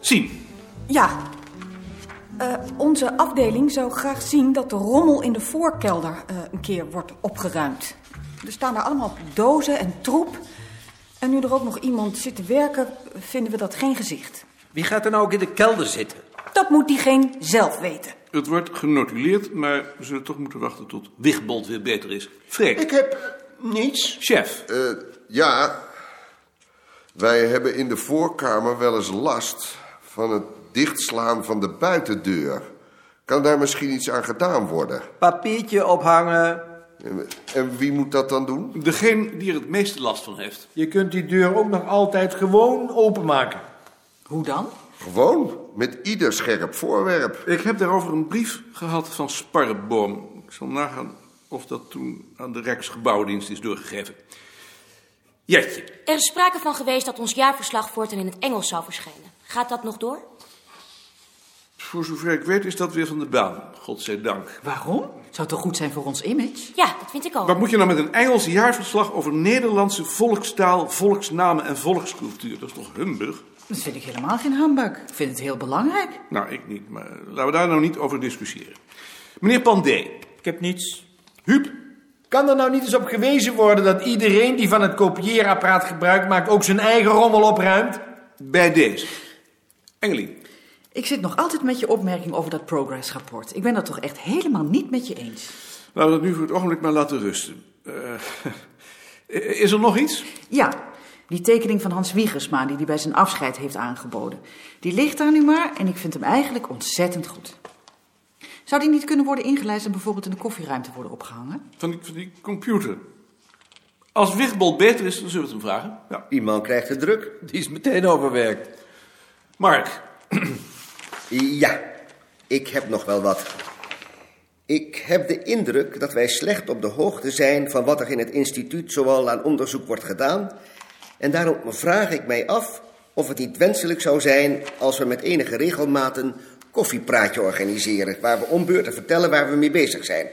Sien. Ja. Eh, onze afdeling zou graag zien dat de rommel in de voorkelder eh, een keer wordt opgeruimd. Er staan daar allemaal dozen en troep. En nu er ook nog iemand zit te werken, vinden we dat geen gezicht. Wie gaat er nou ook in de kelder zitten? Dat moet diegene zelf weten. Het wordt genotuleerd, maar we zullen toch moeten wachten tot Wigbold weer beter is. Freek. Ik heb niets. Chef. Eh, ja, wij hebben in de voorkamer wel eens last van het dichtslaan van de buitendeur. Kan daar misschien iets aan gedaan worden? Papiertje ophangen. En- En wie moet dat dan doen? Degene die er het meeste last van heeft. Je kunt die deur ook nog altijd gewoon openmaken. Hoe dan? Gewoon, met ieder scherp voorwerp. Ik heb daarover een brief gehad van Sparreboom. Ik zal nagaan of dat toen aan de Rijksgebouwdienst is doorgegeven. Jetje. Er is sprake van geweest dat ons jaarverslag voortaan in het Engels zou verschijnen. Gaat dat nog door? Voor zover ik weet is dat weer van de baan. Godzijdank. Waarom? Zou toch goed zijn voor ons image? Ja, dat vind ik ook. Wat moet je nou met een Engels jaarverslag over Nederlandse volkstaal, volksnamen en volkscultuur? Dat is toch humbug? Dat vind ik helemaal geen humbug. Ik vind het heel belangrijk. Nou, ik niet, maar laten we daar nou niet over discussiëren. Meneer Pandé. Ik heb niets. Huub. Kan er nou niet eens op gewezen worden dat iedereen die van het kopieerapparaat gebruik maakt ook zijn eigen rommel opruimt? Bij deze. Engelien. Ik zit nog altijd met je opmerking over dat progress-rapport. Ik ben dat toch echt helemaal niet met je eens. Laten we dat nu voor het ogenblik maar laten rusten. Eh, is er nog iets? Ja, die tekening van Hans Wiegersma die hij bij zijn afscheid heeft aangeboden. Die ligt daar nu maar en ik vind hem eigenlijk ontzettend goed. Zou die niet kunnen worden ingelijst en bijvoorbeeld in de koffieruimte worden opgehangen? Van die, van die computer. Als Wigbold beter is, dan zullen we het hem vragen. Ja. Die man krijgt het druk. Die is meteen overwerkt. Mark. Ja, ik heb nog wel wat. Ik heb de indruk dat wij slecht op de hoogte zijn van wat er in het instituut zoal aan onderzoek wordt gedaan. En daarom vraag ik mij af of het niet wenselijk zou zijn als we met enige regelmaat een koffiepraatje organiseren, waar we om beurten vertellen waar we mee bezig zijn.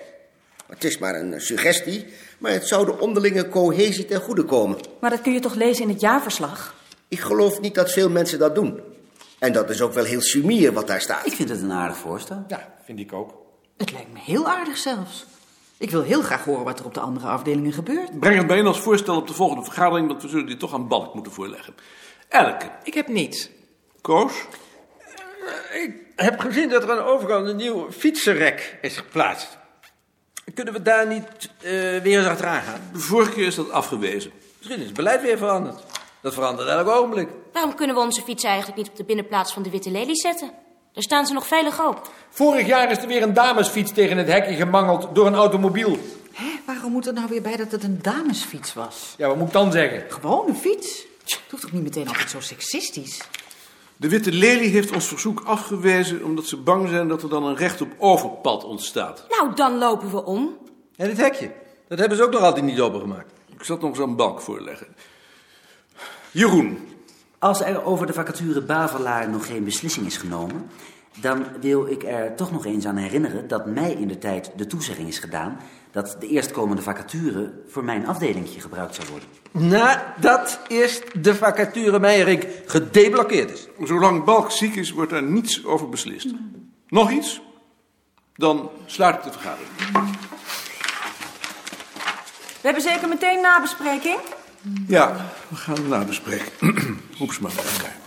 Het is maar een suggestie, maar het zou de onderlinge cohesie ten goede komen. Maar dat kun je toch lezen in het jaarverslag? Ik geloof niet dat veel mensen dat doen. En dat is ook wel heel sumier wat daar staat. Ik vind het een aardig voorstel. Ja, vind ik ook. Het lijkt me heel aardig zelfs. Ik wil heel graag horen wat er op de andere afdelingen gebeurt. Breng het bijeen als voorstel op de volgende vergadering, want we zullen dit toch aan Balk moeten voorleggen. Elke. Ik heb niets. Koos. Ik heb gezien dat er aan de overkant een nieuw fietsenrek is geplaatst. Kunnen we daar niet eh, weer eens achteraan gaan? De vorige keer is dat afgewezen. Misschien is het beleid weer veranderd. Dat verandert elk ogenblik. Waarom kunnen we onze fietsen eigenlijk niet op de binnenplaats van de Witte Lelie zetten? Daar staan ze nog veilig op. Vorig jaar is er weer een damesfiets tegen het hekje gemangeld door een automobiel. Hé, waarom moet er nou weer bij dat het een damesfiets was? Ja, wat moet ik dan zeggen? Gewoon een fiets? Doe toch niet meteen altijd zo seksistisch? De Witte Lelie heeft ons verzoek afgewezen omdat ze bang zijn dat er dan een recht op overpad ontstaat. Nou, dan lopen we om. En dit hekje, dat hebben ze ook nog altijd niet opengemaakt. Ik zat nog eens aan Balk voorleggen. Jeroen. Als er over de vacature Bavelaar nog geen beslissing is genomen, dan wil ik er toch nog eens aan herinneren dat mij in de tijd de toezegging is gedaan dat de eerstkomende vacature voor mijn afdelingje gebruikt zou worden. Nadat eerst de vacature Meijerink gedeblokkeerd is. Zolang Balk ziek is, wordt daar niets over beslist. Nog iets? Dan sluit ik de vergadering. We hebben zeker meteen nabespreking. Ja, we gaan het nabespreken. Roep ze maar bij elkaar.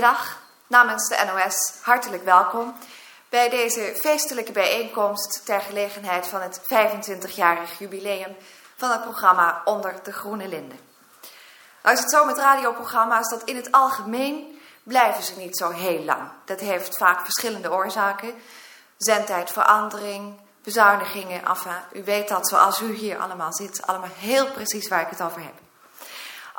Goedemiddag. Namens de NOS hartelijk welkom bij deze feestelijke bijeenkomst ter gelegenheid van het 25-jarig jubileum van het programma Onder de Groene Linden. Nou is het zo met radioprogramma's dat in het algemeen blijven ze niet zo heel lang. Dat heeft vaak verschillende oorzaken. Zendtijdverandering, bezuinigingen, enfin, u weet dat zoals u hier allemaal zit, allemaal heel precies waar ik het over heb.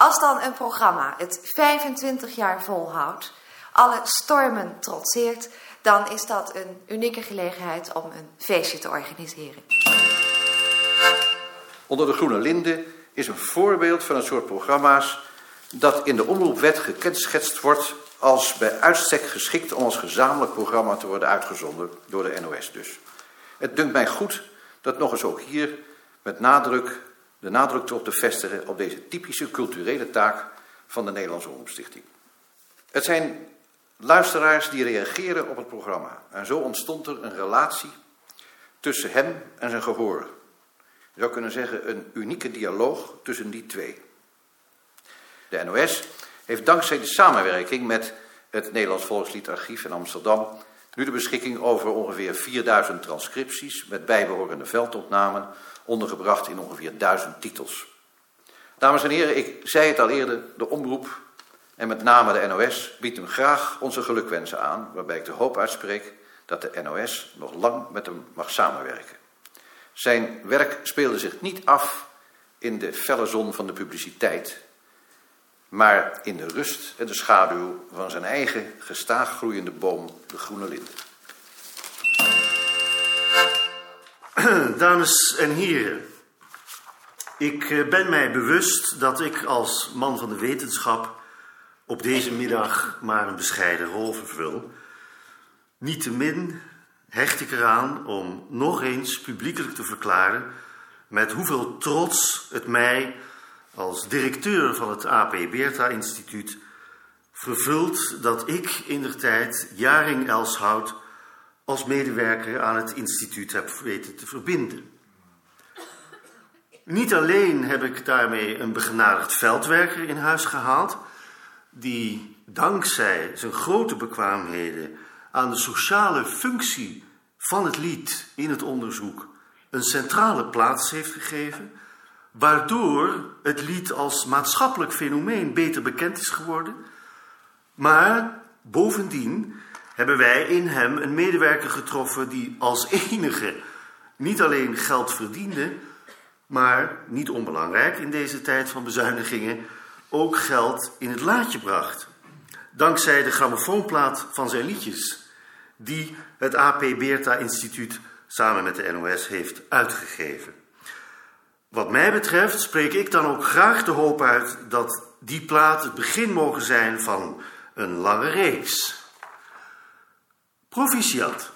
Als dan een programma het 25 jaar volhoudt, alle stormen trotseert, dan is dat een unieke gelegenheid om een feestje te organiseren. Onder de Groene Linden is een voorbeeld van een soort programma's dat in de omroepwet gekenschetst wordt als bij uitstek geschikt om als gezamenlijk programma te worden uitgezonden door de NOS dus. Het dunkt mij goed dat nog eens ook hier met nadruk de nadruk erop te vestigen op deze typische culturele taak van de Nederlandse Omroepstichting. Het zijn luisteraars die reageren op het programma en zo ontstond er een relatie tussen hem en zijn gehoor. Je zou kunnen zeggen een unieke dialoog tussen die twee. De NOS heeft dankzij de samenwerking met het Nederlands Volksliederarchief in Amsterdam nu de beschikking over ongeveer 4000 transcripties met bijbehorende veldopnamen, ondergebracht in ongeveer 1000 titels. Dames en heren, ik zei het al eerder, de omroep en met name de NOS biedt hem graag onze gelukwensen aan, waarbij ik de hoop uitspreek dat de NOS nog lang met hem mag samenwerken. Zijn werk speelde zich niet af in de felle zon van de publiciteit, maar in de rust en de schaduw van zijn eigen gestaag groeiende boom, de groene linde. Dames en heren, ik eh, ben mij bewust dat ik als man van de wetenschap op deze middag maar een bescheiden rol vervul. Niettemin hecht ik eraan om nog eens publiekelijk te verklaren met hoeveel trots het mij als directeur van het AP Beerta Instituut vervult dat ik in de tijd Jaring Elshout als medewerker aan het instituut heb weten te verbinden. Niet alleen heb ik daarmee een begenadigd veldwerker in huis gehaald, die dankzij zijn grote bekwaamheden aan de sociale functie van het lied in het onderzoek een centrale plaats heeft gegeven, waardoor het lied als maatschappelijk fenomeen beter bekend is geworden. Maar bovendien hebben wij in hem een medewerker getroffen die als enige niet alleen geld verdiende, maar niet onbelangrijk in deze tijd van bezuinigingen ook geld in het laadje bracht. Dankzij de grammofoonplaat van zijn liedjes, die het AP Beerta Instituut samen met de NOS heeft uitgegeven. Wat mij betreft spreek ik dan ook graag de hoop uit dat die plaat het begin mogen zijn van een lange reeks. Proficiat.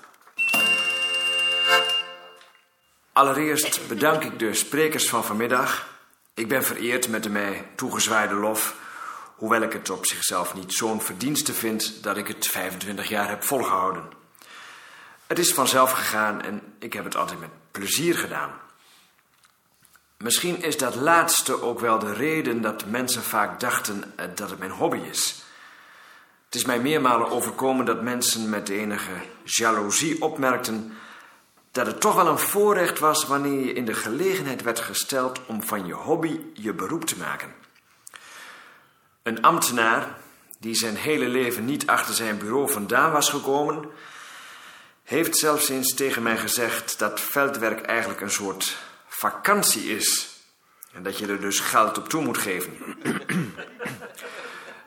Allereerst bedank ik de sprekers van vanmiddag. Ik ben vereerd met de mij toegezwaaide lof, hoewel ik het op zichzelf niet zo'n verdienste vind dat ik het 25 jaar heb volgehouden. Het is vanzelf gegaan en ik heb het altijd met plezier gedaan. Misschien is dat laatste ook wel de reden dat mensen vaak dachten eh, dat het mijn hobby is. Het is mij meermalen overkomen dat mensen met enige jaloezie opmerkten dat het toch wel een voorrecht was wanneer je in de gelegenheid werd gesteld om van je hobby je beroep te maken. Een ambtenaar die zijn hele leven niet achter zijn bureau vandaan was gekomen, heeft zelfs eens tegen mij gezegd dat veldwerk eigenlijk een soort vakantie is. En dat je er dus geld op toe moet geven.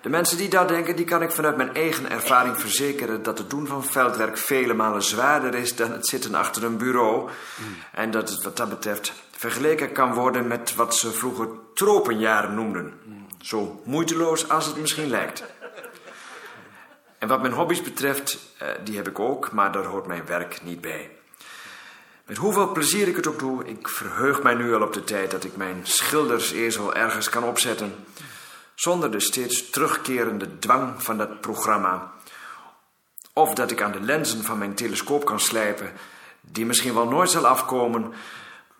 De mensen die dat denken, die kan ik vanuit mijn eigen ervaring verzekeren dat het doen van veldwerk vele malen zwaarder is dan het zitten achter een bureau. En dat het wat dat betreft vergeleken kan worden met wat ze vroeger tropenjaren noemden. Zo moeiteloos als het misschien lijkt. En wat mijn hobby's betreft, eh, die heb ik ook, maar daar hoort mijn werk niet bij. Met hoeveel plezier ik het ook doe, ik verheug mij nu al op de tijd dat ik mijn schildersezel ergens kan opzetten. Zonder de steeds terugkerende dwang van dat programma. Of dat ik aan de lenzen van mijn telescoop kan slijpen, die misschien wel nooit zal afkomen,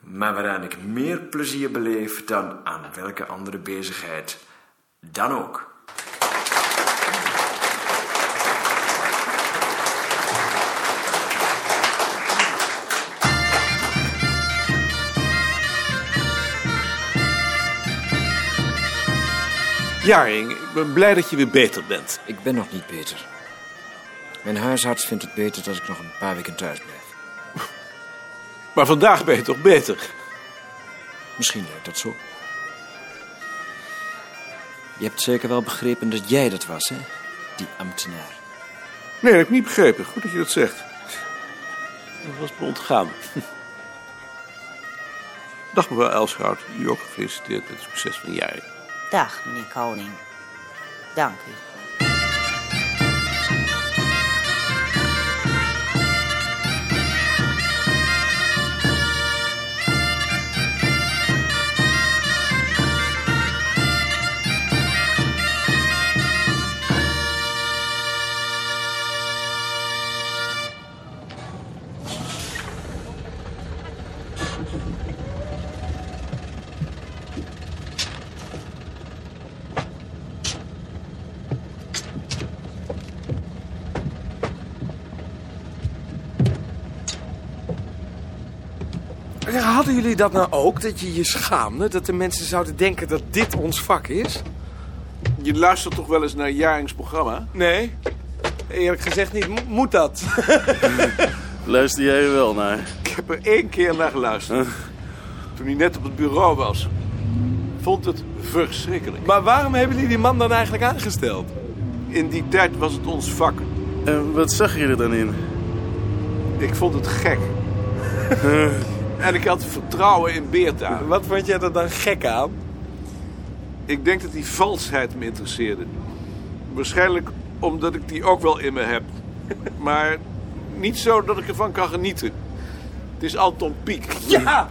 maar waaraan ik meer plezier beleef dan aan welke andere bezigheid dan ook. Jaring, ik ben blij dat je weer beter bent. Ik ben nog niet beter. Mijn huisarts vindt het beter dat ik nog een paar weken thuis blijf. Maar vandaag ben je toch beter? Misschien lijkt dat zo. Je hebt zeker wel begrepen dat jij dat was, hè? Die ambtenaar. Nee, dat heb ik niet begrepen. Goed dat je dat zegt. Dat was me ontgaan. Dag mevrouw Elschout, u ook gefeliciteerd met het succes van jaren. Dag, meneer Koning. Dank u. Hadden jullie dat nou ook, dat je je schaamde? Dat de mensen zouden denken dat dit ons vak is? Je luistert toch wel eens naar Jarings programma? Nee, eerlijk gezegd niet. Mo- moet dat? Luister jij er wel naar? Ik heb er één keer naar geluisterd. Toen hij net op het bureau was. Vond het verschrikkelijk. Maar waarom hebben jullie die man dan eigenlijk aangesteld? In die tijd was het ons vak. En wat zag je er dan in? Ik vond het gek. En ik had vertrouwen in Beerta. Wat vond jij er dan gek aan? Ik denk dat die valsheid me interesseerde. Waarschijnlijk omdat ik die ook wel in me heb. Maar niet zo dat ik ervan kan genieten. Het is Anton Pieck. Ja!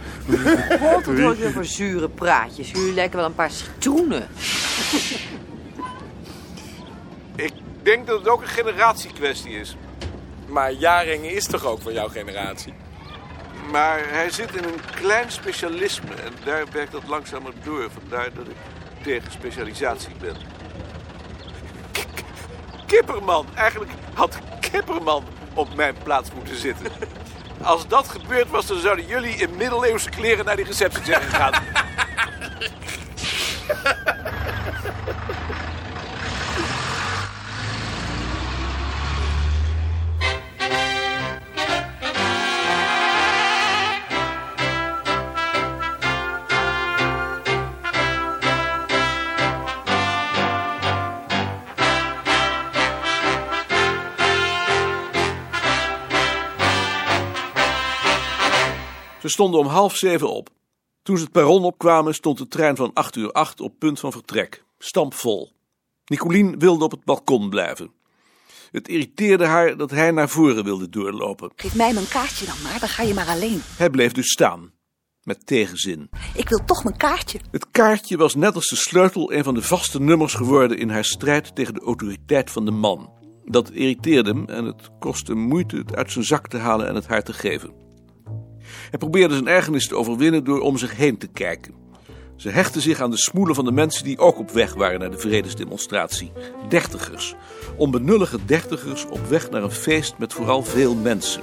Wat hoor je voor zure praatjes? Jullie lijken wel een paar citroenen. Ik denk dat het ook een generatiekwestie is. Maar Jaring is toch ook van jouw generatie? Maar hij zit in een klein specialisme en daar werkt dat langzamer door. Vandaar dat ik tegen specialisatie ben. Kipperman. Eigenlijk had Kipperman op mijn plaats moeten zitten. Als dat gebeurd was, dan zouden jullie in middeleeuwse kleren naar die receptie zijn gegaan. Ze stonden om half zeven op. Toen ze het perron opkwamen, stond de trein van 8 uur 8 op punt van vertrek. Stampvol. Nicolien wilde op het balkon blijven. Het irriteerde haar dat hij naar voren wilde doorlopen. Geef mij mijn kaartje dan maar, dan ga je maar alleen. Hij bleef dus staan. Met tegenzin. Ik wil toch mijn kaartje. Het kaartje was net als de sleutel een van de vaste nummers geworden in haar strijd tegen de autoriteit van de man. Dat irriteerde hem en het kostte moeite het uit zijn zak te halen en het haar te geven. Hij probeerde zijn ergernis te overwinnen door om zich heen te kijken. Ze hechtte zich aan de smoelen van de mensen die ook op weg waren naar de vredesdemonstratie. Dertigers. Onbenullige dertigers op weg naar een feest met vooral veel mensen.